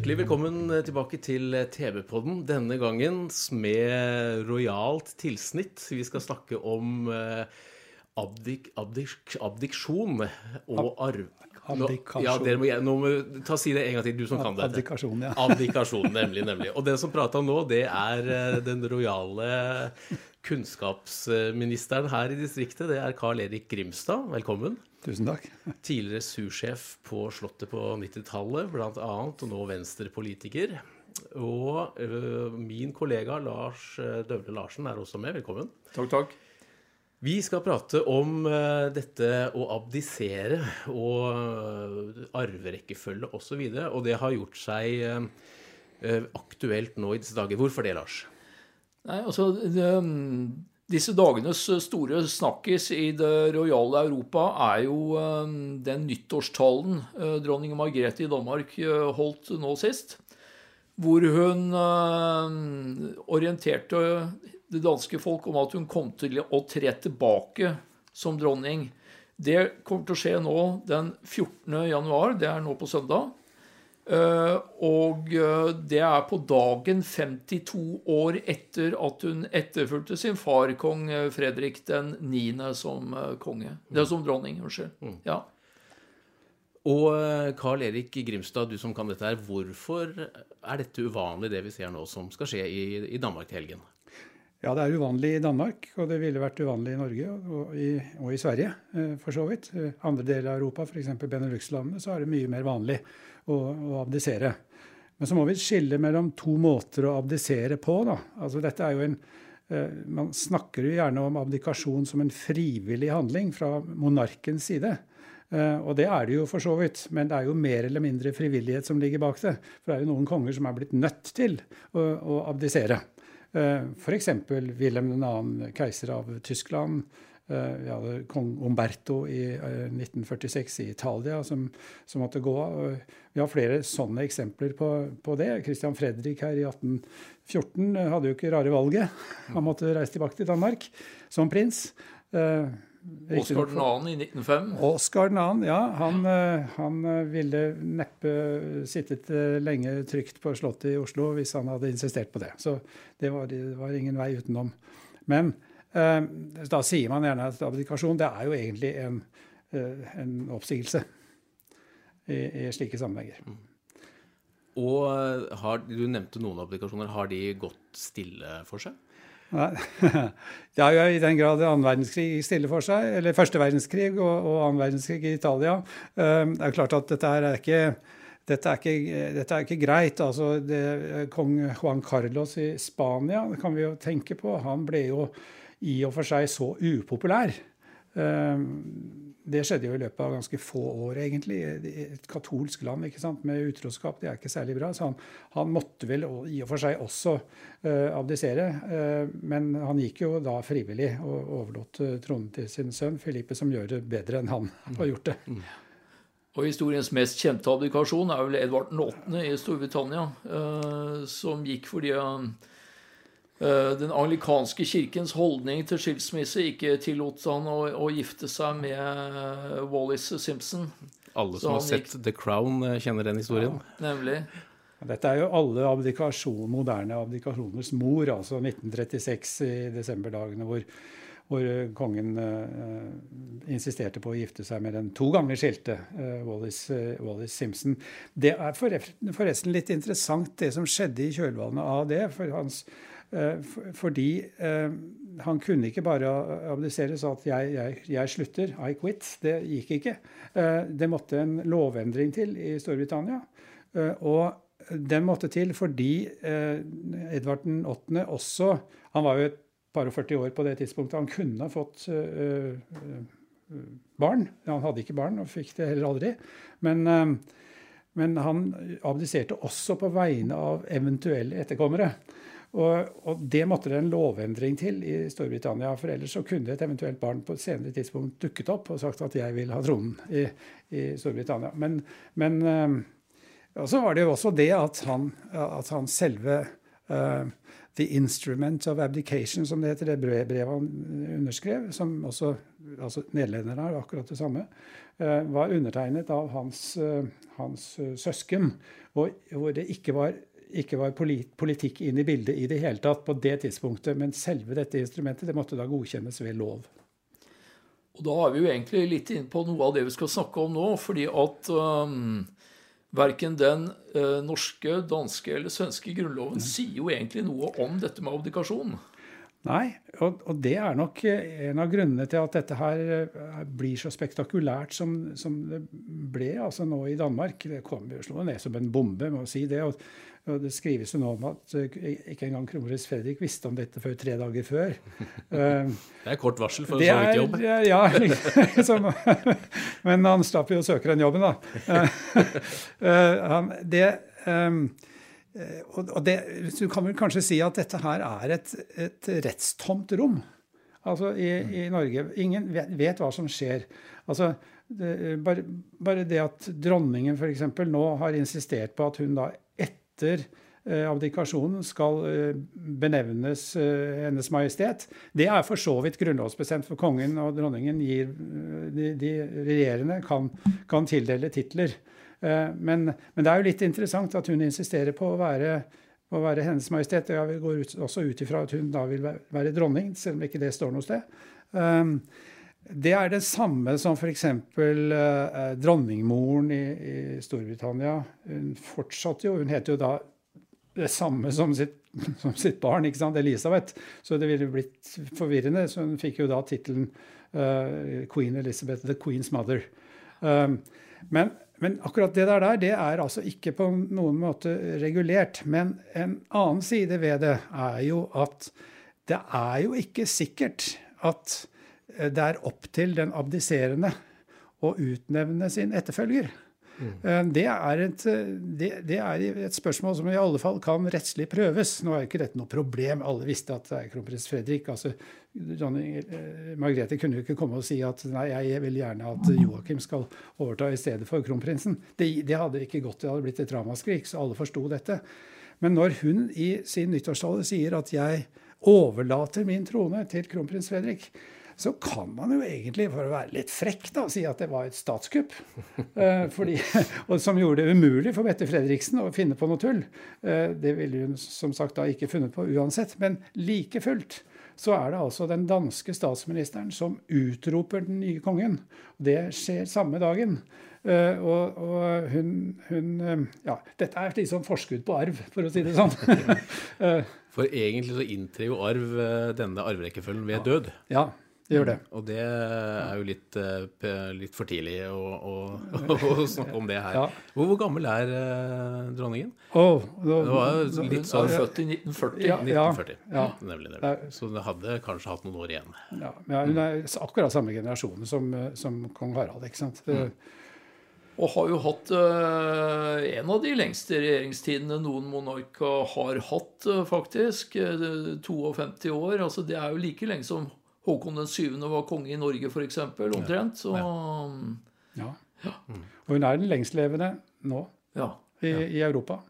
Hjertelig velkommen tilbake til TV-podden. Denne gangen med rojalt tilsnitt. Vi skal snakke om eh, abdik, abdik, abdiksjon og arv... Nå, Abdikasjon. ja, dere må, nå må ta si det en gang til, du som kan dette. Abdikasjon, ja. Abdikasjon, nemlig, nemlig. Og den som prata nå, det er eh, den rojale kunnskapsministeren her i distriktet. Det er Carl Erik Grimstad. Velkommen. Tusen takk. Tidligere sursjef på Slottet på 90-tallet, bl.a., og nå venstrepolitiker. Og ø, min kollega Lars ø, Døvle Larsen er også med. Velkommen. Takk, takk. Vi skal prate om ø, dette å abdisere og ø, arverekkefølge osv. Og, så videre, og det har gjort seg aktuelt nå i disse dager. Hvorfor det, Lars? Nei, altså, det, disse dagenes store snakkis i det rojale Europa er jo eh, den nyttårstalen eh, dronning Margrethe i Danmark eh, holdt nå sist. Hvor hun eh, orienterte det danske folk om at hun kom til å tre tilbake som dronning. Det kommer til å skje nå den 14. januar, det er nå på søndag. Eh, og eh, det er på dagen 52 år etter at hun etterfulgte sin far, kong eh, Fredrik den 9. som konge. Det er som dronning, unnskyld. Ja. Og Carl Erik Grimstad, du som kan dette her, hvorfor er dette uvanlig, det vi ser nå som skal skje i, i Danmark til helgen? Ja, det er uvanlig i Danmark, og det ville vært uvanlig i Norge og i, og i Sverige, eh, for så vidt. Eh, Andre deler av Europa, f.eks. Benelux-landene, så er det mye mer vanlig å, å abdisere. Men så må vi skille mellom to måter å abdisere på. da. Altså dette er jo en, eh, Man snakker jo gjerne om abdikasjon som en frivillig handling fra monarkens side. Og det er det jo for så vidt, men det er jo mer eller mindre frivillighet som ligger bak det. For det er jo noen konger som er blitt nødt til å, å abdisere. F.eks. Wilhelm 2., keiser av Tyskland. Eh, Vi hadde kong Umberto i eh, 1946 i Italia som, som måtte gå av. Vi har flere sånne eksempler på, på det. Christian Fredrik her i 1814 eh, hadde jo ikke rare valget. Han måtte reise tilbake til Danmark som prins. Oskar 2. i 1905. Oskar 2., ja. Han, eh, han eh, ville neppe sittet eh, lenge trygt på Slottet i Oslo hvis han hadde insistert på det. Så det var, det var ingen vei utenom. Men eh, da sier man gjerne at abdikasjon det er jo egentlig en, en oppsigelse i, i slike sammenhenger. Og har, du nevnte noen applikasjoner. Har de gått stille for seg? Det er jo i den grad annen verdenskrig stille for seg, eller første verdenskrig og, og annen verdenskrig i Italia. Eh, Det er klart at dette er ikke dette er, ikke, dette er ikke greit. altså det, Kong Juan Carlos i Spania det kan vi jo tenke på. Han ble jo i og for seg så upopulær. Eh, Det skjedde jo i løpet av ganske få år, egentlig. Et katolsk land ikke sant? med utroskap. Det er ikke særlig bra. Så han, han måtte vel i og for seg også uh, abdisere. Uh, men han gikk jo da frivillig og overlot eh, tronen til sin sønn Filippe, som gjør det bedre enn han har gjort det. Og historiens mest kjente abdikasjon er vel Edvard 8. i Storbritannia, som gikk fordi eh, den anglikanske kirkens holdning til skilsmisse ikke tillot han å, å gifte seg med eh, Wallis Simpson. Alle som har gikk- sett The Crown, kjenner den historien. Nemlig. Dette er jo alle abdikasjon, moderne abdikasjoners mor, altså 1936 i desemberdagene, hvor, hvor eh, kongen uh, insisterte på å gifte seg med den to ganger skilte uh, Wallis, uh, Wallis Simpson. Det er forresten litt interessant det som skjedde i kjølvannet av det. For hans, eh, fordi eh, han kunne ikke bare abdisere og sa at jeg, jeg, jeg slutter, I quit. Det gikk ikke. Eh, det måtte en lovendring til i Storbritannia. Eh, og den måtte til fordi eh, Edvard 8. også Han var jo et par og 40 år på det tidspunktet. Han kunne ha fått eh, eh, barn. Han hadde ikke barn og fikk det heller aldri. Men, eh, men han abdiserte også på vegne av eventuelle etterkommere. Og, og, det måtte det en lovendring til i Storbritannia. For ellers så kunne et eventuelt barn på et senere tidspunkt dukket opp og sagt at jeg vil ha tronen i, i Storbritannia. Men, men og så var det jo også det at han, at han selve uh, The Instrument of Abdication, som det heter, det brevet han underskrev, som også altså nederlenderne har akkurat det samme, uh, var undertegnet av hans, uh, hans søsken. Og hvor det ikke var ikke var politikk inn i bildet i det hele tatt på det tidspunktet. Men selve dette instrumentet det måtte da godkjennes ved lov. Og Da er vi jo egentlig litt inne på noe av det vi skal snakke om nå. fordi at um, verken den uh, norske, danske eller svenske grunnloven sier jo egentlig noe om dette med abdikasjon. Nei, og, og, det er nok en av grunnene til at dette her eh, blir så spektakulært som, som det ble altså nå i Danmark. Det kom jo slå ned som en bombe, må si det. og og det skrives jo nå om at eh, ikke engang kronprins Fredrik visste om dette før tre dager før. det er kort varsel for en så vidt jobb. Ja, liksom, men han slapp jo å søke den jobben, da. Eh, det, eh, og det, du kan vel kanskje si at dette her er et, et rettstomt rom. Altså i, i, Norge. Ingen vet, vet, hva som skjer. Altså, det, bare, bare, det at dronningen f.eks. nå har insistert på at hun da etter eh, abdikasjonen skal eh, benevnes eh, Hennes Majestet. Det er for så vidt grunnlovsbestemt, for kongen og dronningen gir De, de regjerende kan, kan, tildele titler. Men, men, det er jo litt interessant at hun insisterer på å være, å være Hennes Majestet. Jeg går ut, også ut ifra at hun da vil være dronning, selv om ikke det står noe sted. Det er det samme som f.eks. Eh, dronningmoren i, i, Storbritannia. Hun fortsatte jo, hun heter jo da det samme som sitt, som sitt barn, ikke sant, Elisabeth. Så det ville blitt forvirrende. Så hun fikk jo da tittelen eh, Queen Elizabeth, The Queen's Mother. Um, men, men, akkurat det der, det er altså ikke på noen måte regulert. Men en annen side ved det er jo at det er jo ikke sikkert at Eh, det er opp til den abdiserende å utnevne sin etterfølger. Mm. Det, er et, det, det, er et, spørsmål som i alle fall kan rettslig prøves. Nå er ikke dette noe problem. Alle visste at det er kronprins Fredrik. altså Dronning Margrethe kunne jo ikke komme og si at nei, jeg vil gjerne at Joakim skal overta i stedet for kronprinsen. Det, det hadde ikke gått. Det hadde blitt et ramaskrik, så alle forsto dette. Men når hun i sin nyttårstale sier at jeg overlater min trone til kronprins Fredrik, så kan man jo egentlig, for å være litt frekk, da, si at det var et statskupp. Eh, fordi, og som gjorde det umulig for Mette Fredriksen å finne på noe tull. Eh, det ville hun som sagt da ikke funnet på uansett. Men like fullt så er det altså den danske statsministeren som utroper den nye kongen. Det skjer samme dagen. Uh, og, og hun, hun uh, Ja, dette er liksom forskudd på arv, for å si det sånn. uh, for egentlig så inntrer jo arv denne arverekkefølgen ved ja. død. Ja, det gjør det. Og det er jo litt, eh, litt for tidlig å, å, å, snakke om det her. Ja. Hvor, hvor, gammel er uh, dronningen? Oh, da, det var litt sånn Født i 1940. Ja, 1940. Ja, nemlig, nemlig. Så hun hadde kanskje hatt noen år igjen. Ja, Hun er akkurat samme generasjon som, som kong Harald. ikke sant? Mm. Og har jo hatt uh, en av de lengste regjeringstidene noen monarker har hatt, uh, faktisk. 52 år. altså Det er jo like lenge som Håkon den 7. var konge i Norge, f.eks. Omtrent. Så ja. ja. Og hun er den lengstlevende nå ja. i, i Europa.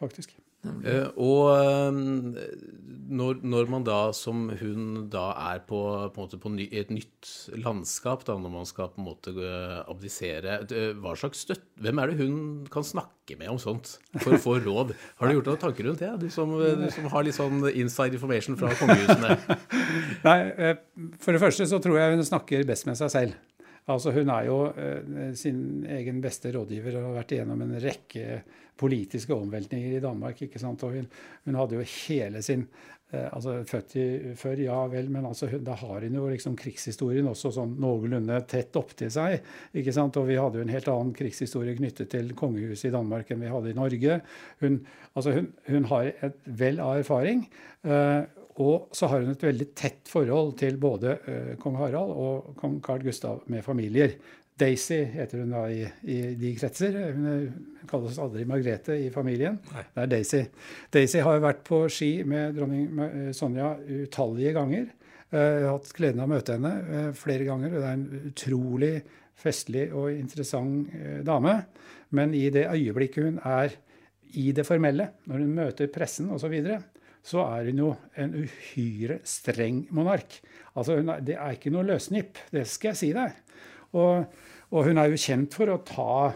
Faktisk. Uh, og uh, når, når, man da, som hun da er på, på, på ny, et nytt landskap, da, når man skal på en måte uh, abdisere, hva slags støtt, hvem er det hun kan snakke med om sånt for å få råd? Har du gjort noen tanker rundt det, du som, du som har litt sånn inside information fra kongehusene? Nei, For det første så tror jeg hun snakker best med seg selv. Altså Hun er jo eh, sin egen beste rådgiver og har vært igjennom en rekke politiske omveltninger i Danmark. ikke sant? Og hun, hun hadde jo hele sin eh, altså Født i, før, ja vel, men altså, da har hun jo liksom krigshistorien også sånn noenlunde tett opptil seg. ikke sant? Og vi hadde jo en helt annen krigshistorie knyttet til kongehuset i Danmark enn vi hadde i Norge. Hun, altså hun, hun har et vel av erfaring. Uh, og så har hun et veldig tett forhold til både uh, kong Harald og kong Carl Gustav med familier. Daisy heter hun da i, i de kretser. Hun kalles aldri Margrethe i familien. Nei. Det er Daisy. Daisy har vært på ski med dronning Sonja utallige ganger. Jeg har hatt gleden av å møte henne flere ganger. Hun Det er en utrolig festlig og interessant dame. Men i det øyeblikket hun er i det formelle, når hun møter pressen osv., så, videre, så er hun jo en uhyre streng monark. Altså, er, Det er ikke noe løsnipp, det skal jeg si deg. Og, og hun er jo kjent for å ta,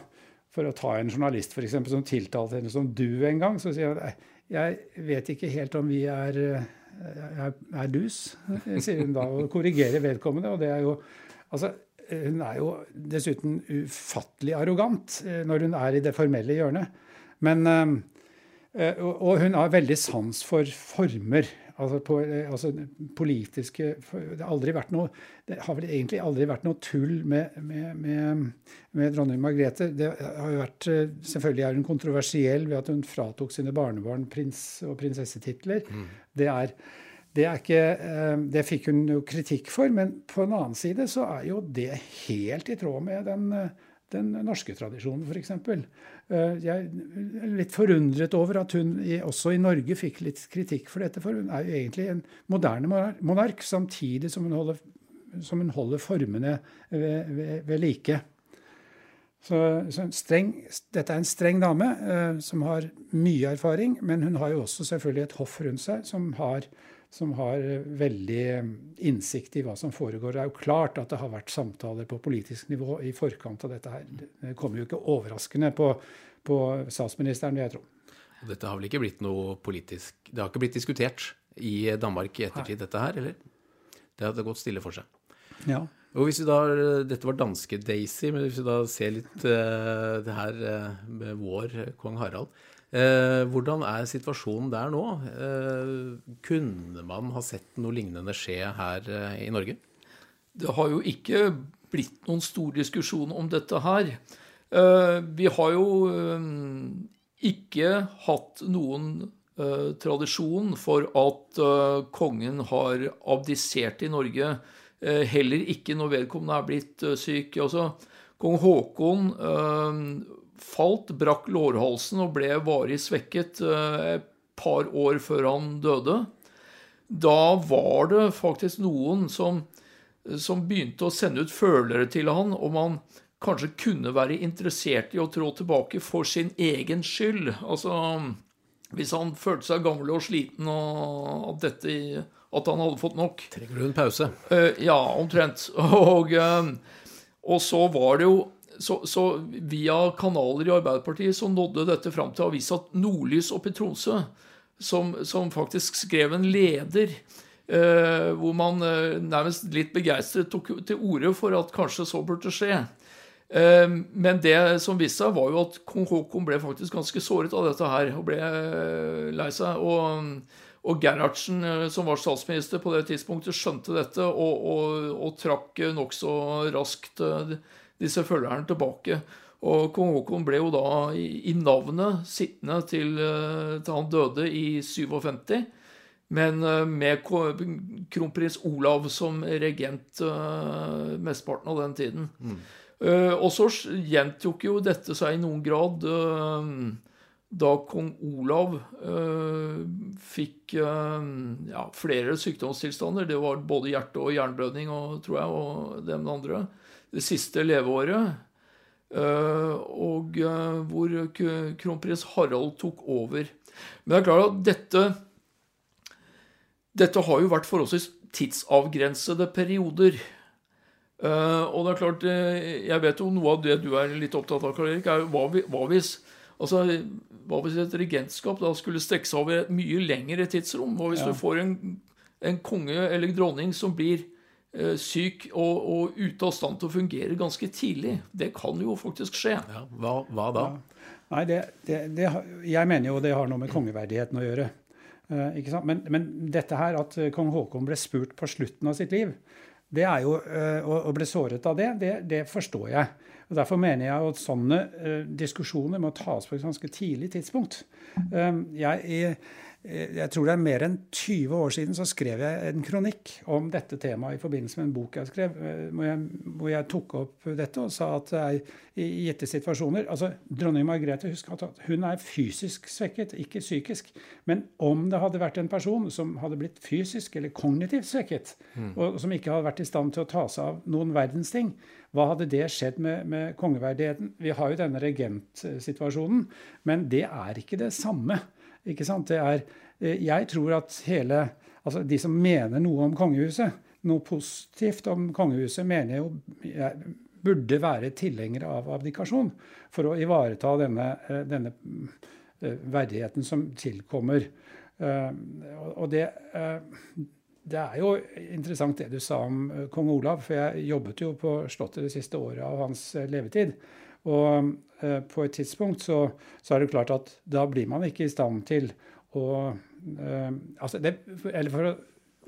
for å ta en journalist for eksempel, som tiltalte henne som du en gang. Så sier hun jeg vet ikke helt om vi er, er, er dus, sier hun da, og korrigerer vedkommende. og det er jo, altså, Hun er jo dessuten ufattelig arrogant eh, når hun er i det formelle hjørnet. Men eh, og hun har veldig sans for former. Altså, på, eh, altså politiske Det har aldri vært noe det har vel egentlig aldri vært noe tull med, med, med, med dronning Margrethe. Det har jo vært, eh, Selvfølgelig er hun kontroversiell ved at hun fratok sine barnebarn prins- og prinsessetitler. Mm. Det, er, det, er ikke, det fikk hun jo kritikk for, men på en annen side så er jo det helt i tråd med den den norske tradisjonen, f.eks. Eh, jeg er litt forundret over at hun også i Norge fikk litt kritikk for dette, for hun er jo egentlig en moderne monark, samtidig som hun holder, som hun holder formene ved, ved, ved like. Så, så streng, dette er en streng dame eh, som har mye erfaring, men hun har jo også selvfølgelig et hoff rundt seg som har som har veldig innsikt i hva som foregår. Det er jo klart at det har vært samtaler på politisk nivå i forkant av dette her. Det kommer jo ikke overraskende på, på statsministeren, vil jeg tro. Dette har vel ikke blitt noe politisk Det har ikke blitt diskutert i Danmark i ettertid, dette her, eller? Det har gått stille for seg. Ja. Og hvis vi da, Dette var danske Daisy, men hvis vi da ser litt uh, det her uh, med vår kong Harald uh, hvordan er situasjonen der nå? Eh, kunne man ha sett noe lignende skje her eh, i Norge? Det har jo ikke blitt noen stor diskusjon om dette her. Eh, vi har jo eh, ikke hatt noen eh, tradisjon for at kongen har abdisert i Norge. Heller ikke når vedkommende er blitt syk. Altså, Kong Haakon falt, brakk lårhalsen og ble varig svekket eh, et par år før han døde. Da var det faktisk noen som, som begynte å sende ut følere til han om han kanskje kunne være interessert i å trå tilbake for sin egen skyld. Altså hvis han følte seg gammel og sliten og at, dette, at han hadde fått nok. Trenger du en pause? Eh, ja, omtrent. Og, eh, og så var det jo så, så, via kanaler i Arbeiderpartiet så nådde dette fram til avisa Nordlys oppe i Tromsø, som, som faktisk skrev en leder Uh, hvor man uh, nærmest litt begeistret tok til orde for at kanskje så burde skje. Uh, men det som viste seg, var jo at kong Haakon ble faktisk ganske såret av dette her og ble lei seg. Og, og Gerhardsen, eh, som var statsminister på det tidspunktet, skjønte dette og, og, og trakk nokså raskt eh, disse følgerne tilbake. Og kong Haakon ble jo da i, navnet sittende til, eh, til, han døde i 57. Men eh, med kronprins Olav som regent mesteparten av den tiden. Mm. Og så gjentok jo dette seg i noen grad da kong Olav fikk ja, flere sykdomstilstander. Det var både hjerte- og jernblødning og, tror jeg, og det med andre det siste leveåret. Eh, og hvor kronprins Harald tok over. Men det er klart at dette Dette har jo vært forholdsvis tidsavgrensede perioder. Og det er klart, jeg vet jo noe av det du er litt opptatt av, Karl Erik, er hva hvis Altså, hva hvis et regentskap da skulle strekke seg over et mye lengre tidsrom? Hva hvis ja. du får en, en konge eller dronning som blir Eh, syk og, og, ute av stand til å fungere ganske tidlig. Det kan jo faktisk skje. Ja, hva, hva, da? Ja. Nei, det, det, det, Jeg mener jo det har noe med kongeverdigheten å gjøre. Uh, men, men, dette her at kong Haakon ble spurt på slutten av sitt liv, det er jo, eh, og, ble såret av det, det, det forstår jeg. Og Derfor mener jeg at sånne uh, diskusjoner må tas på et ganske tidlig tidspunkt. jeg, eh, jeg tror det er mer enn 20 år siden så skrev jeg en kronikk om dette temaet i forbindelse med en bok jeg skrev, eh, hvor jeg, hvor jeg tok opp dette og sa at jeg, i gitte situasjoner altså Dronning Margrethe husk at hun er fysisk svekket, ikke psykisk. Men om det hadde vært en person som hadde blitt fysisk eller kognitivt svekket, mm. og som ikke hadde vært i stand til å ta seg av noen verdens ting, hva hadde det skjedd med, med kongeverdigheten? Vi har jo denne regentsituasjonen, men det er ikke det samme. Ikke sant? Det er, eh, jeg tror at hele Altså de som mener noe om kongehuset, noe positivt om kongehuset, mener jo jeg burde være tilhengere av abdikasjon for å ivareta denne, eh, denne eh, verdigheten som tilkommer. Og det, det er jo interessant det du sa om kong Olav, for jeg jobbet jo på Slottet det siste året av hans levetid. Og eh, på et tidspunkt så, så, er det klart at da blir man ikke i stand til å eh, altså det, Eller for å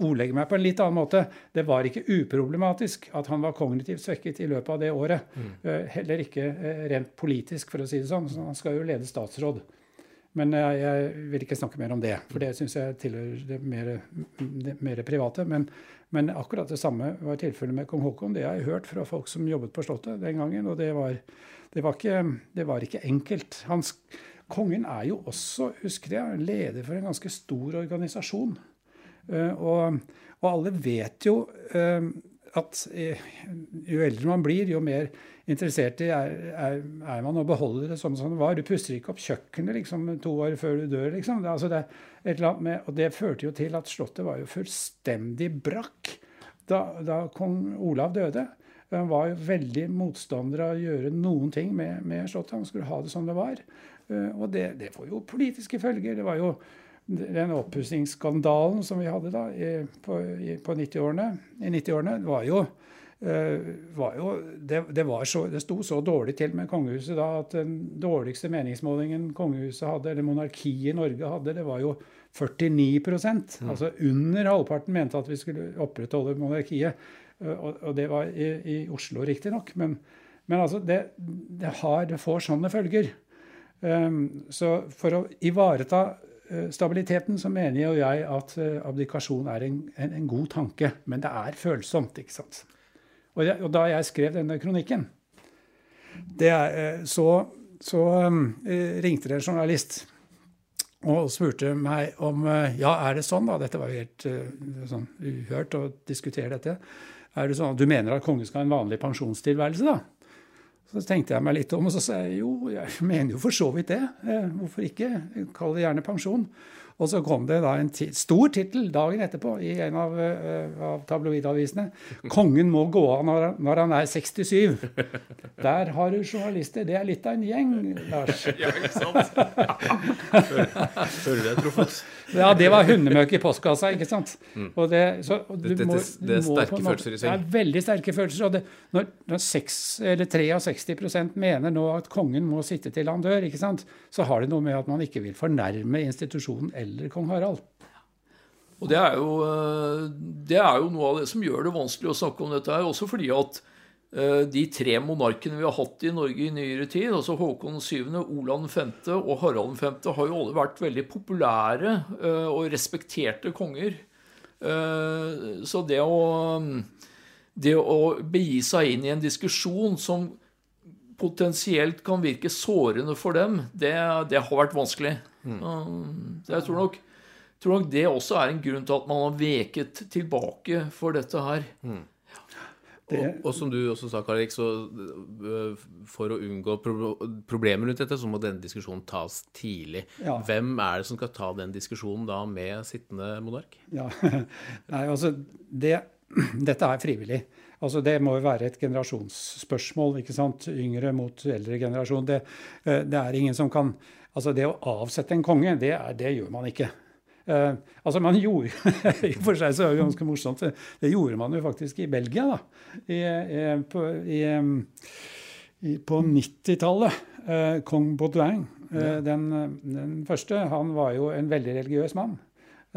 ordlegge meg på en litt annen måte Det var ikke uproblematisk at han var kognitivt svekket i løpet av det året. Mm. Eh, heller ikke eh, rent politisk, for å si det sånn. Så han skal jo lede statsråd. Men jeg, jeg, vil ikke snakke mer om det, for det syns jeg tilhører det mer, det mer private. Men, men, akkurat det samme var tilfellet med kong Haakon. Det har jeg hørt fra folk som jobbet på Slottet den gangen. Og det var, det var, ikke, det var ikke, enkelt. Hans, kongen er jo også, husker jeg, leder for en ganske stor organisasjon. Uh, og, og, alle vet jo uh, at jo eldre man blir, jo mer interessert i er, er, er, man å beholde det sånn som det var. Du pusser ikke opp kjøkkenet liksom, to år før du dør. Liksom. Det, altså, det med, og det førte jo til at Slottet var jo fullstendig brakk da, da kong Olav døde. Han var jo veldig motstander av å gjøre noen ting med, med Slottet. Han skulle ha det som det var. Eh, og det, det får jo politiske følger. Det var jo den oppussingsskandalen som vi hadde da i, på, i, på 90-årene, i 90-årene, var jo Eh, var jo, det, det, var så, det sto så dårlig til med kongehuset da at den dårligste meningsmålingen kongehuset hadde, eller monarkiet i Norge hadde, det var jo 49 mm. Altså under halvparten mente at vi skulle opprettholde monarkiet. Eh, og, og det var i, i Oslo, riktignok. Men, men altså, det, det, har, det får sånne følger. Um, så for å ivareta stabiliteten så mener jo jeg at uh, abdikasjon er en, en, en, god tanke. Men det er følsomt. ikke sant? Og, jeg, og da jeg skrev denne kronikken, er, eh, så, så um, ringte det en journalist og spurte meg om eh, Ja, er det sånn, da? Dette var jo helt uh, sånn uhørt å diskutere dette. Er det sånn at Du mener at kongen skal ha en vanlig pensjonstilværelse, da? Så tenkte jeg meg litt om, og så sa jeg jo, jeg mener jo for så vidt det. Hvorfor ikke? Kall det gjerne pensjon. Og så kom det da en stor tittel dagen etterpå i en av, uh, av tabloidavisene. 'Kongen må gå av når, når, han er 67'. Der har du journalister. Det er litt av en gjeng, Lars. ja, ikke sant? Føler du deg truffet? Ja, det var hundemøkk i postkassa, ikke sant. Mm. Og det, så, og det, må, det, er sterke følelser i seg. Det er veldig sterke følelser. Og det, når, når 6, eller 63% mener nå at kongen må sitte til han dør, ikke sant, så har det noe med at man ikke vil fornærme institusjonen eller kong Harald. Og det er, jo, eh, det er jo noe av det som gjør det vanskelig å snakke om dette her. Også fordi at eh, de tre monarkene vi har hatt i Norge i nyere tid, altså Håkon 7., Olav 5. og Harald 5., har jo alle vært veldig populære eh, og respekterte konger. Så det å, det å begi seg inn i en diskusjon som potensielt kan virke sårende for dem, det, det har vært vanskelig. Mm. Jeg tror nok, tror nok, det også er en grunn til at man har veket tilbake for dette her. Mm. Det... Og, og, som du også sa, Karl Erik, så øh, for å unngå pro problemer rundt dette, så må denne diskusjonen tas tidlig. Ja. Hvem er det som skal ta den diskusjonen da med sittende monark? Ja, Nei, altså, det, Dette er frivillig. Altså Det må jo være et generasjonsspørsmål. ikke sant? Yngre mot eldre generasjon. Det, øh, det er ingen som kan Altså det å avsette en konge, det, er, det gjør man ikke. Uh, altså man gjorde, I og for seg så er det ganske morsomt. Det gjorde man jo faktisk i Belgia. da, i, i, på, på 90-tallet. Uh, Kong Baudouin, uh, den, den, første, han var jo en veldig religiøs mann.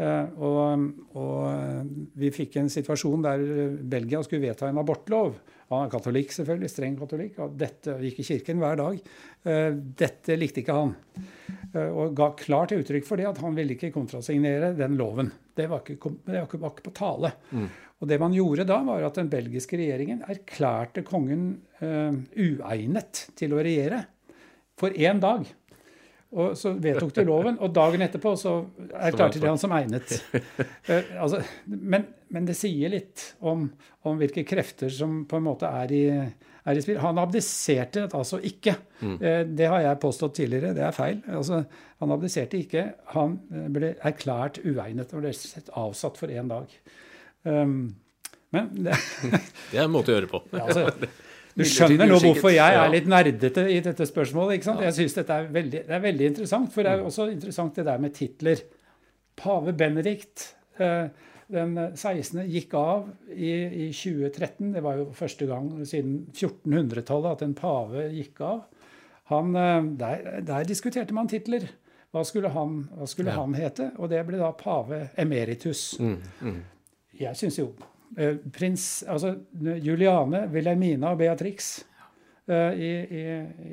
Og, og, vi fikk en situasjon der Belgia skulle vedta en abortlov. Han er katolikk, selvfølgelig. Streng katolikk. Og dette gikk i kirken hver dag. Eh, dette likte ikke han. Eh, og ga klart uttrykk for det at han ville ikke kontrasignere den loven. Det var ikke, det var ikke, på tale. Mm. Og det man gjorde da, var at den belgiske regjeringen erklærte kongen uh, uegnet til å regjere for én dag. Og så vedtok de loven, og dagen etterpå så erklærte de han som egnet. Uh, altså, men, men, det sier litt om, om, hvilke krefter som på en måte er i, er i spill. Han abdiserte altså ikke. Mm. Uh, det har jeg påstått tidligere, det er feil. Altså, han abdiserte ikke. Han ble erklært uegnet og ble avsatt for én dag. Um, men det, det er en måte å gjøre på. Ja, altså, du skjønner nå hvorfor jeg er litt nerdete i dette spørsmålet. ikke sant? Jeg synes dette er veldig, det er veldig interessant, for det er mm. også interessant det der med titler. Pave Benedikt eh, den 16. gikk av i, i 2013. Det var jo første gang siden 1400-tallet at en pave gikk av. Han, eh, der, der, diskuterte man titler. Hva skulle, han, hva skulle ja. han, hete? Og det ble da pave emeritus. Mm, mm. Jeg syns jo prins, altså Juliane, Wilhelmina og Beatrix uh, i, i,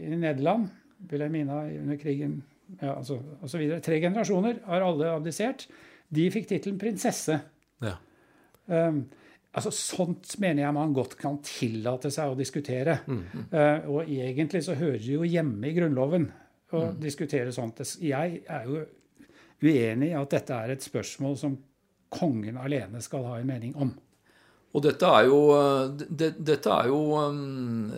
i, Nederland. Wilhelmina under krigen ja, altså, videre Tre generasjoner har alle abdisert. De fikk tittelen prinsesse. Ja. Um, altså Sånt mener jeg man godt kan tillate seg å diskutere. Mm, mm. Uh, og egentlig så hører det jo hjemme i Grunnloven å mm. diskutere sånt. Jeg er jo uenig i at dette er et spørsmål som kongen alene skal ha en mening om. Og dette er jo, det, dette er jo um,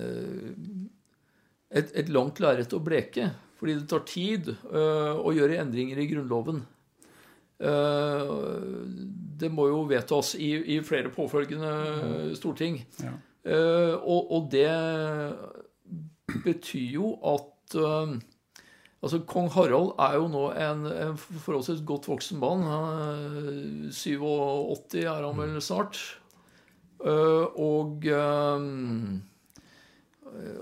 et, et, langt lerret å bleke. Fordi det tar tid uh, å gjøre endringer i Grunnloven. Det må jo vedtas i, i flere påfølgende storting. Ja. Og, og, det betyr jo at Altså, Kong Harald er jo nå en, en forholdsvis godt voksen mann. 87 er han vel snart. Eh, og, eh,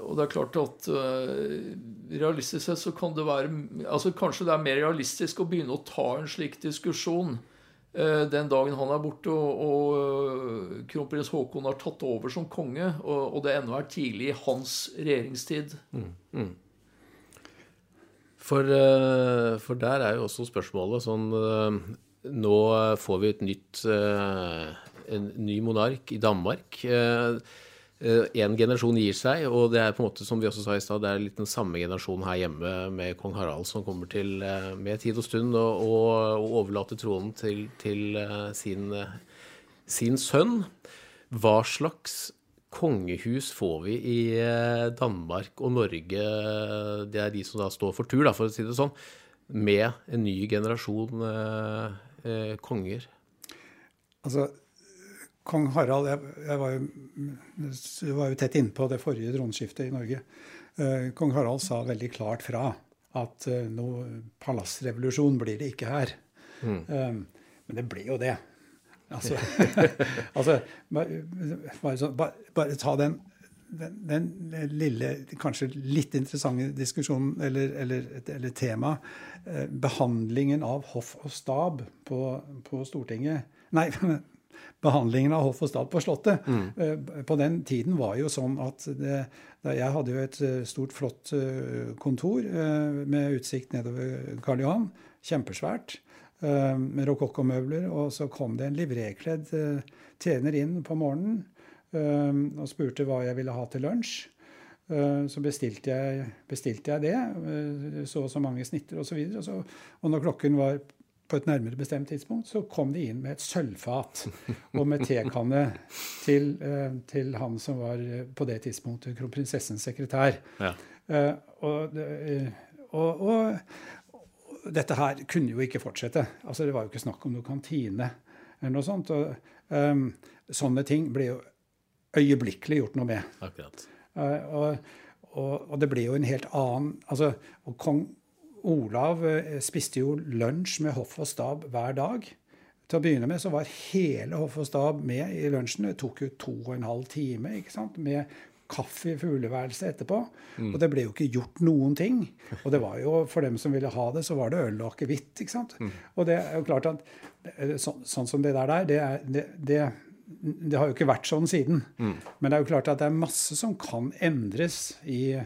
og det er klart at eh, realistisk sett så kan det være altså Kanskje det er mer realistisk å begynne å ta en slik diskusjon den dagen han er borte og, og kronprins Haakon har tatt over som konge, og, og det ennå er tidlig i hans regjeringstid. Mm, mm. For, for, der er jo også spørsmålet sånn Nå får vi et nytt en ny monark i Danmark. Én eh, generasjon gir seg, og det er på en måte som vi også sa i stad, det er litt den samme generasjonen her hjemme med kong Harald som kommer til eh, med tid og stund å overlate tronen til, til eh, sin, sin, sønn. Hva slags kongehus får vi i Danmark og Norge, det er de som da står for tur, da, for å si det sånn, med en ny generasjon eh, konger? Altså, kong Harald jeg, jeg var, jo, var, jo, tett innpå det forrige dronskiftet i Norge. Uh, kong Harald sa veldig klart fra at uh, noe palassrevolusjon blir det ikke her. Mm. Um, men det ble jo det. Altså, altså bare, bare, bare, bare, ta den, den, den, lille, kanskje litt interessante diskusjonen eller, eller, eller tema. Uh, behandlingen av hoff og stab på, på Stortinget Nei, behandlingen av hoff og stat på Slottet. Mm. Eh, på den tiden var jo sånn at det, Jeg hadde jo et eh, stort, flott eh, kontor med utsikt nedover Karl Johan. Kjempesvært. Med rokokkomøbler. Og så kom det en livrekledd tjener inn på morgenen og spurte hva jeg ville ha til lunsj. Så bestilte jeg, bestilte jeg det. Så og så mange snitter osv. Og, så og, og når klokken var på et nærmere bestemt tidspunkt, så kom de inn med et sølvfat og med tekanne til, uh, til, han som var uh, på det tidspunktet kronprinsessens sekretær. Ja. Og, og, og, og, dette her kunne jo ikke fortsette. Altså, det var jo ikke snakk om noe kantine eller noe sånt. Og, um, sånne ting ble jo øyeblikkelig gjort noe med. Akkurat. og, det ble jo en helt annen altså, og kong Olav eh, spiste jo lunsj med hoff og stab hver dag. Til å begynne med så var hele hoff og stab med i lunsjen. Det tok jo to og en halv time ikke sant? med kaffe i fugleværelset etterpå. Mm. Og det ble jo ikke gjort noen ting. Og det var jo, for dem som ville ha det, så var det øl og akevitt. ikke sant? Mm. Og det er jo klart at så, sånn som det der, det, er, det, det, det har jo ikke vært sånn siden. Men det er jo klart at det er masse som kan endres i,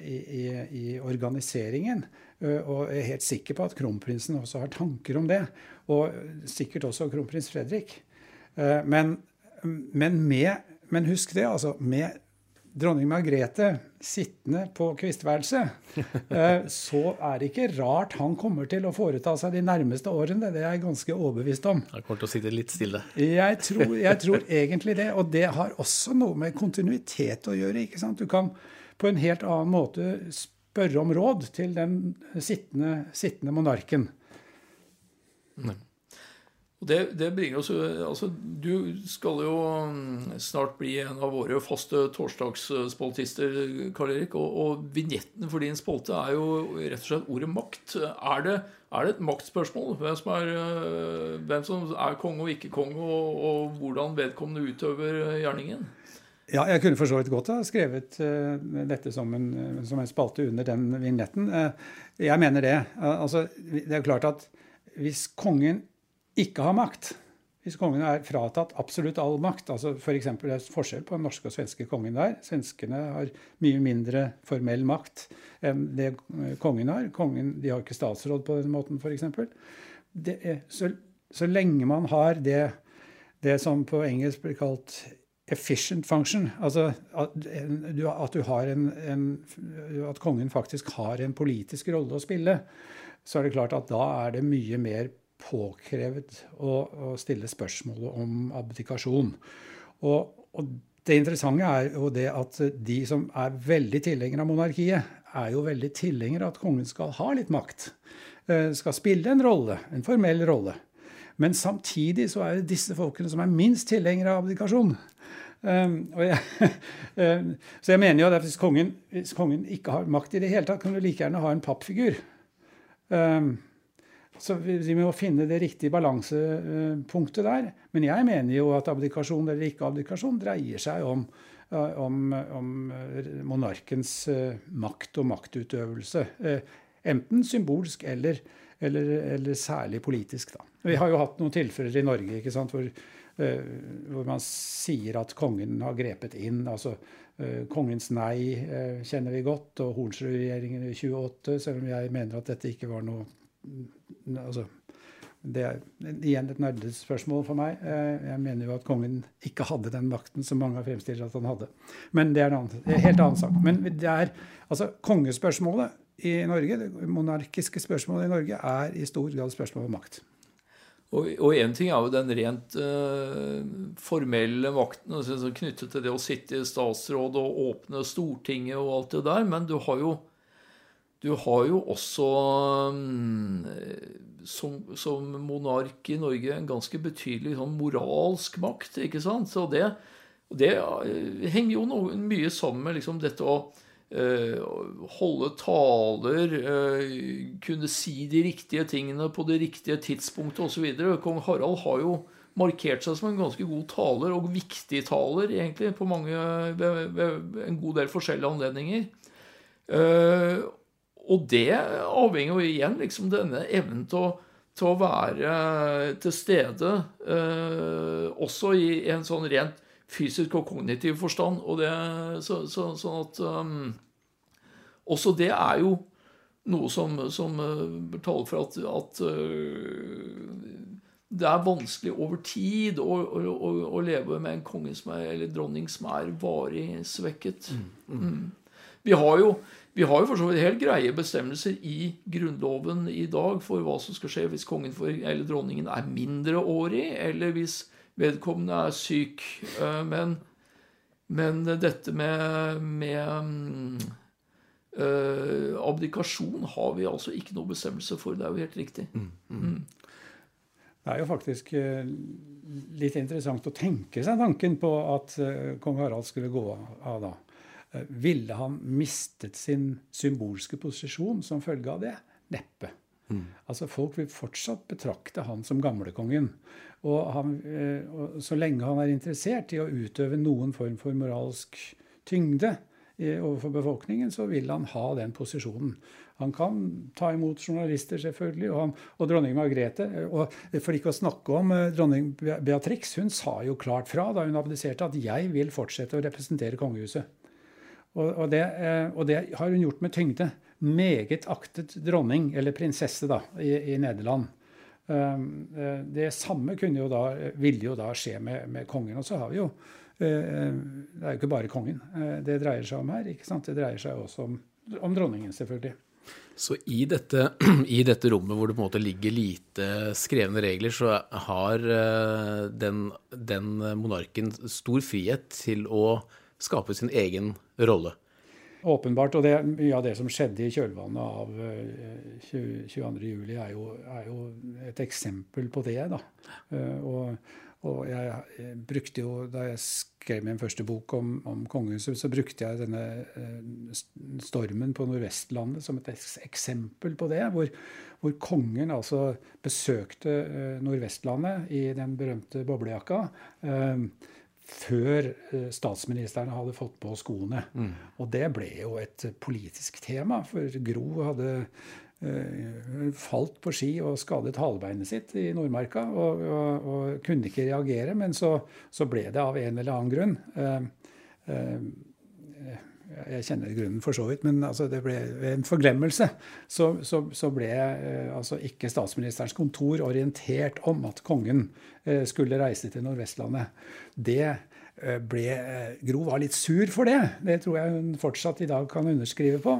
i, i, i organiseringen. Eh, Og jeg er helt sikker på at kronprinsen også har tanker om det. Og sikkert også kronprins Fredrik. Eh, Men, men, med, men husk det, altså. Med dronning Margrethe sittende på kvistværelset, eh, så er det ikke rart han kommer til å foreta seg de nærmeste årene. Det er jeg ganske overbevist om. Han kommer til å sitte litt stille. Jeg tror, jeg tror egentlig det. Og det har også noe med kontinuitet å gjøre. ikke sant? Du kan på en helt annen måte spørre om råd til den sittende, sittende monarken. Og det, det bringer oss jo- altså, Du skal jo mm, snart bli en av våre faste torsdagsspaltister, Karl Erik. Og, og vignetten for din spalte er jo rett og slett ordet makt. Er det, er det et maktspørsmål? Hvem som er, øh, hvem som er konge og ikke konge, og, og hvordan vedkommende utøver gjerningen? Ja, jeg kunne for så vidt godt ha skrevet uh, dette som en, eh, som en spalte under den vignetten. Uh, jeg mener det. Uh, altså, det er klart at hvis kongen ikke har makt, hvis kongen er fratatt absolutt all makt altså for eksempel, Det er forskjell på den norske og svenske kongen der. Svenskene har mye mindre formell makt enn det kongen har. Kongen, de har ikke statsråd på den måten, f.eks. Så, så lenge man har det, det som på engelsk blir kalt efficient function, altså at du, at, du har en, en, at kongen faktisk har en politisk rolle å spille, så er det klart at da er det mye mer påkrevet å, å stille spørsmålet om abdikasjon. Og, og det interessante er jo det at de som er veldig tilhengere av monarkiet, er jo veldig tilhengere av at kongen skal ha litt makt. eh, Skal spille en rolle, en formell rolle. Men samtidig så er det disse folkene som er minst tilhengere av abdikasjon. Um, jeg, um, så jeg mener jo at hvis kongen, hvis kongen ikke har makt i det hele tatt, kan du like gjerne ha en pappfigur. Um, så vi, vi må finne det riktige balansepunktet der. Men jeg mener jo at abdikasjon eller ikke abdikasjon dreier seg om, uh, om, om uh, monarkens uh, makt og maktutøvelse. Enten symbolsk eller, eller, eller særlig politisk. Da. Vi har jo hatt noen tilfeller i Norge ikke sant, hvor, uh, hvor man sier at kongen har grepet inn. altså uh, Kongens nei uh, kjenner vi godt, og Hornsrud-regjeringen i 28, selv om jeg mener at dette ikke var noe altså, Det er igjen et nerdespørsmål for meg. Jeg mener jo at kongen ikke hadde den makten som mange har fremstilt at han hadde. Men det er en annen, helt annen sak. Men det er, altså, kongespørsmålet i Norge, det monarkiske spørsmålet i Norge, er i stor grad spørsmål om makt. Og én ting er jo den rent eh, formelle makten altså, knyttet til det å sitte i statsråd og åpne Stortinget og alt det der, men du har jo, du har jo også um, som, som monark i Norge en ganske betydelig sånn moralsk makt, ikke sant? Så det, det eh, henger jo noe, mye sammen med liksom dette å holde taler, eh, kunne si de riktige tingene på det riktige tidspunktet osv. Kong Harald har jo markert seg som en ganske god taler, og viktig taler, egentlig, på mange, en god del forskjellige anledninger. Eh, og det avhenger jo igjen liksom denne evnen til å, til å være til stede, eh, også i en sånn rent fysisk og kognitiv forstand. Og det, så, så, sånn at um, Også det er jo noe som, som uh, taler for at, at uh, det er vanskelig over tid å, å, å, leve med en konge som er, eller dronning som er varig svekket. Mm. Vi har jo vi har jo for så vidt helt greie bestemmelser i Grunnloven i dag for hva som skal skje hvis kongen for, eller dronningen er mindreårig, eller hvis vedkommende er syk. Eh, Men, men dette med, med mm, eh, abdikasjon har vi altså ikke noe bestemmelse for. Det er jo helt riktig. Mm. Det er jo faktisk eh, litt interessant å tenke seg tanken på at kong Harald skulle gå av da. Ville han mistet sin symbolske posisjon som følge av det? Neppe. Altså Folk vil fortsatt betrakte han som gamlekongen. Og, han, eh, og så lenge han er interessert i å utøve noen form for moralsk tyngde overfor befolkningen, så vil han ha den posisjonen. Han kan ta imot journalister, selvfølgelig, og, han, og dronning Margrethe. og For ikke å snakke om eh, dronning Beatrix, hun sa jo klart fra da hun abdiserte at 'jeg vil fortsette å representere kongehuset'. Og, det, eh, og det har hun gjort med tyngde. Meget aktet dronning, eller prinsesse, da, i, i Nederland. Um, eh, det samme jo da, ville jo da skje med, med, kongen. Og så har vi jo Det er jo ikke bare kongen det dreier seg om her. ikke sant? Det dreier seg også om, om dronningen, selvfølgelig. Så i dette, i dette, rommet hvor det på en måte ligger lite skrevne regler, så har eh, den, den monarken stor frihet til å skape sin egen rolle? Åpenbart. Og det, mye av det som skjedde i kjølvannet av 22.07, er, jo, er jo et eksempel på det. da. Eh, og, og jeg brukte jo, Da jeg skrev min første bok om, om kongehuset, så brukte jeg denne eh, stormen på Nordvestlandet som et eksempel på det. Hvor, hvor kongen altså besøkte eh, Nordvestlandet i den berømte boblejakka. Eh, før statsministeren hadde fått på skoene. Mm. Og det ble jo et politisk tema, for Gro hadde uh, falt på ski og skadet halebeinet sitt i Nordmarka og, og, og kunne ikke reagere. Men så, så, ble det av en eller annen grunn Uh, eh, Jeg kjenner grunnen for så vidt, men altså det ble en forglemmelse. Så, så, så ble altså ikke statsministerens kontor orientert om at kongen skulle reise til Nordvestlandet. Det Eh, ble, eh, Gro var litt sur for det. Det tror jeg hun fortsatt i dag kan underskrive på.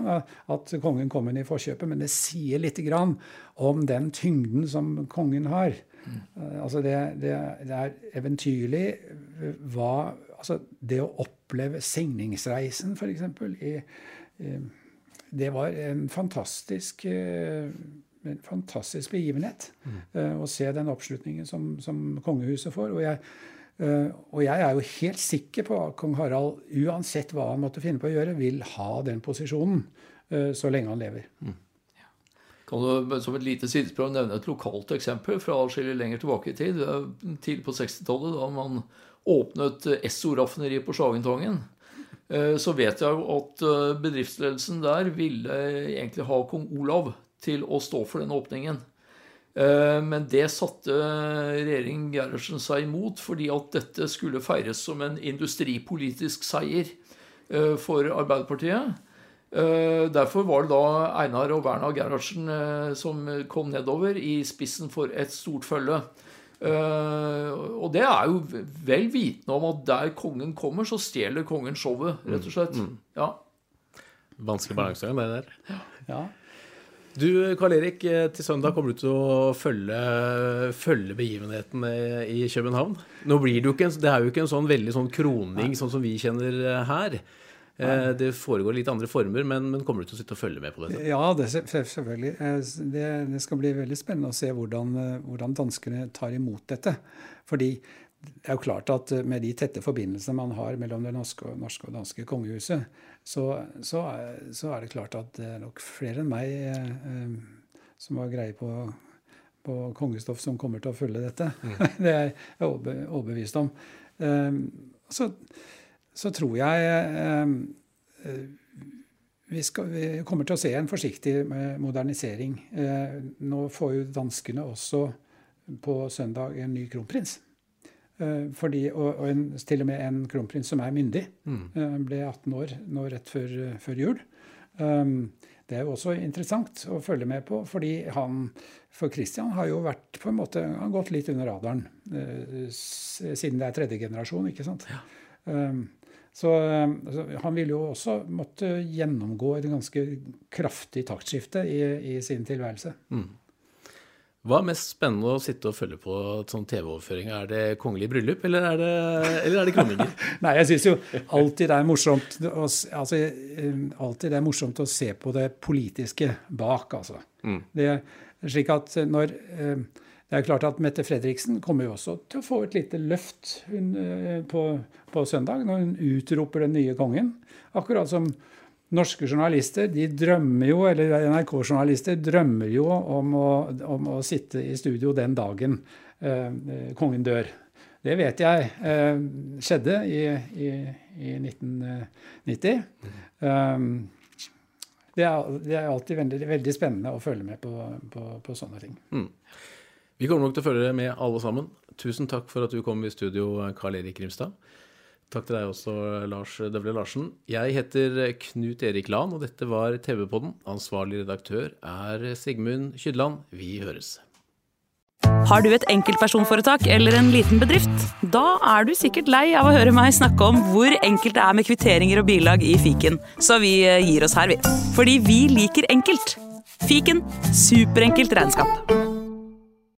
At kongen kom inn i forkjøpet. Men det sier litt grann om den tyngden som kongen har. Mm. Altså det, det, det, er eventyrlig hva Altså det å oppleve signingsreisen, f.eks. Det var en fantastisk en fantastisk begivenhet mm. å se den oppslutningen som, som kongehuset får. Og jeg Eh, og jeg er jo helt sikker på at kong Harald, uansett hva han måtte finne på å gjøre, vil ha den posisjonen eh, så lenge han lever. Mm. Kan du som et lite sidesprang nevne et lokalt eksempel fra atskillig lenger tilbake i tid? Tidlig på 60-tallet, da man åpnet Esso-raffineriet på Sjagentangen. Eh, så vet jeg jo at bedriftsledelsen der ville egentlig ha kong Olav til å stå for den åpningen. Eh, men det satte regjeringen Gerhardsen seg imot, fordi at dette skulle feires som en industripolitisk seier eh, for Arbeiderpartiet. Eh, derfor var det da Einar og Werna Gerhardsen som kom nedover i spissen for et stort følge. Og det er jo vel vitende om at der kongen kommer, så stjeler kongen showet, rett og slett. Mm, mm. Ja. Vanskelig balansegang, det der. Ja. Du, Karl Erik, eh, til søndag kommer du til å følge, følge begivenhetene i København. Nå blir det, jo ikke en, det er jo ikke en sånn veldig sånn kroning sånn som vi kjenner eh, her. Nei. Eh, det foregår litt andre former, men, men, kommer du til å sitte og følge med på dette? Ja, det, selvfølgelig. Det, det, skal bli veldig spennende å se hvordan, hvordan danskene tar imot dette. Fordi det er jo klart at med de tette forbindelsene man har mellom det norske norske og danske kongehuset, så, så, så, er det klart at det er nok flere enn meg eh, som har greie på, på kongestoff, som kommer til å følge dette. Mm. det er jeg overbevist om. Eh, så, så, tror jeg eh, vi, skal, vi, kommer til å se en forsiktig eh, modernisering. Eh, nå får jo danskene også på søndag en ny kronprins. Eh, fordi, og, en, til og med en kronprins som er myndig. Mm. Eh, ble 18 år nå rett før, før jul. Det er jo også interessant å følge med på, fordi han For Christian har jo vært på en måte, han har gått litt under radaren siden det er tredje generasjon, ikke sant. Ja. Um, så, altså, han ville jo også måtte gjennomgå et ganske kraftig taktskifte i, i sin tilværelse. Mm. Hva er mest spennende å sitte og følge på sånn TV-overføring? Er det kongelig bryllup, eller er det, eller er det kroninger? Nei, jeg syns jo alltid det, er morsomt, altså, eh, alltid det er morsomt å se på det politiske bak, altså. Mm. Det, slik at når eh, Det er klart at Mette Fredriksen kommer jo også til å få et lite løft eh, på, på søndag, når hun utroper den nye kongen. Akkurat som norske journalister de drømmer jo, eller NRK-journalister drømmer jo om å, om å, sitte i studio den dagen eh, kongen dør. Det vet jeg eh, skjedde i, i, i 1990. Um, det, er, det er, alltid veldig, veldig, spennende å følge med på, på, på sånne ting. Mm. Vi kommer nok til å følge med alle sammen. Tusen takk for at du kom i studio, Karl Erik Grimstad. Takk til deg også, Lars Døvle Larsen. Jeg heter Knut Erik Lan, og dette var TV-podden. Ansvarlig redaktør er Sigmund Kydland. Vi høres. Har du et enkeltpersonforetak eller en liten bedrift? Da er du sikkert lei av å høre meg snakke om hvor enkelt det er med kvitteringer og bilag i fiken, så vi eh, gir oss her, vi. Fordi vi liker enkelt. Fiken superenkelt regnskap.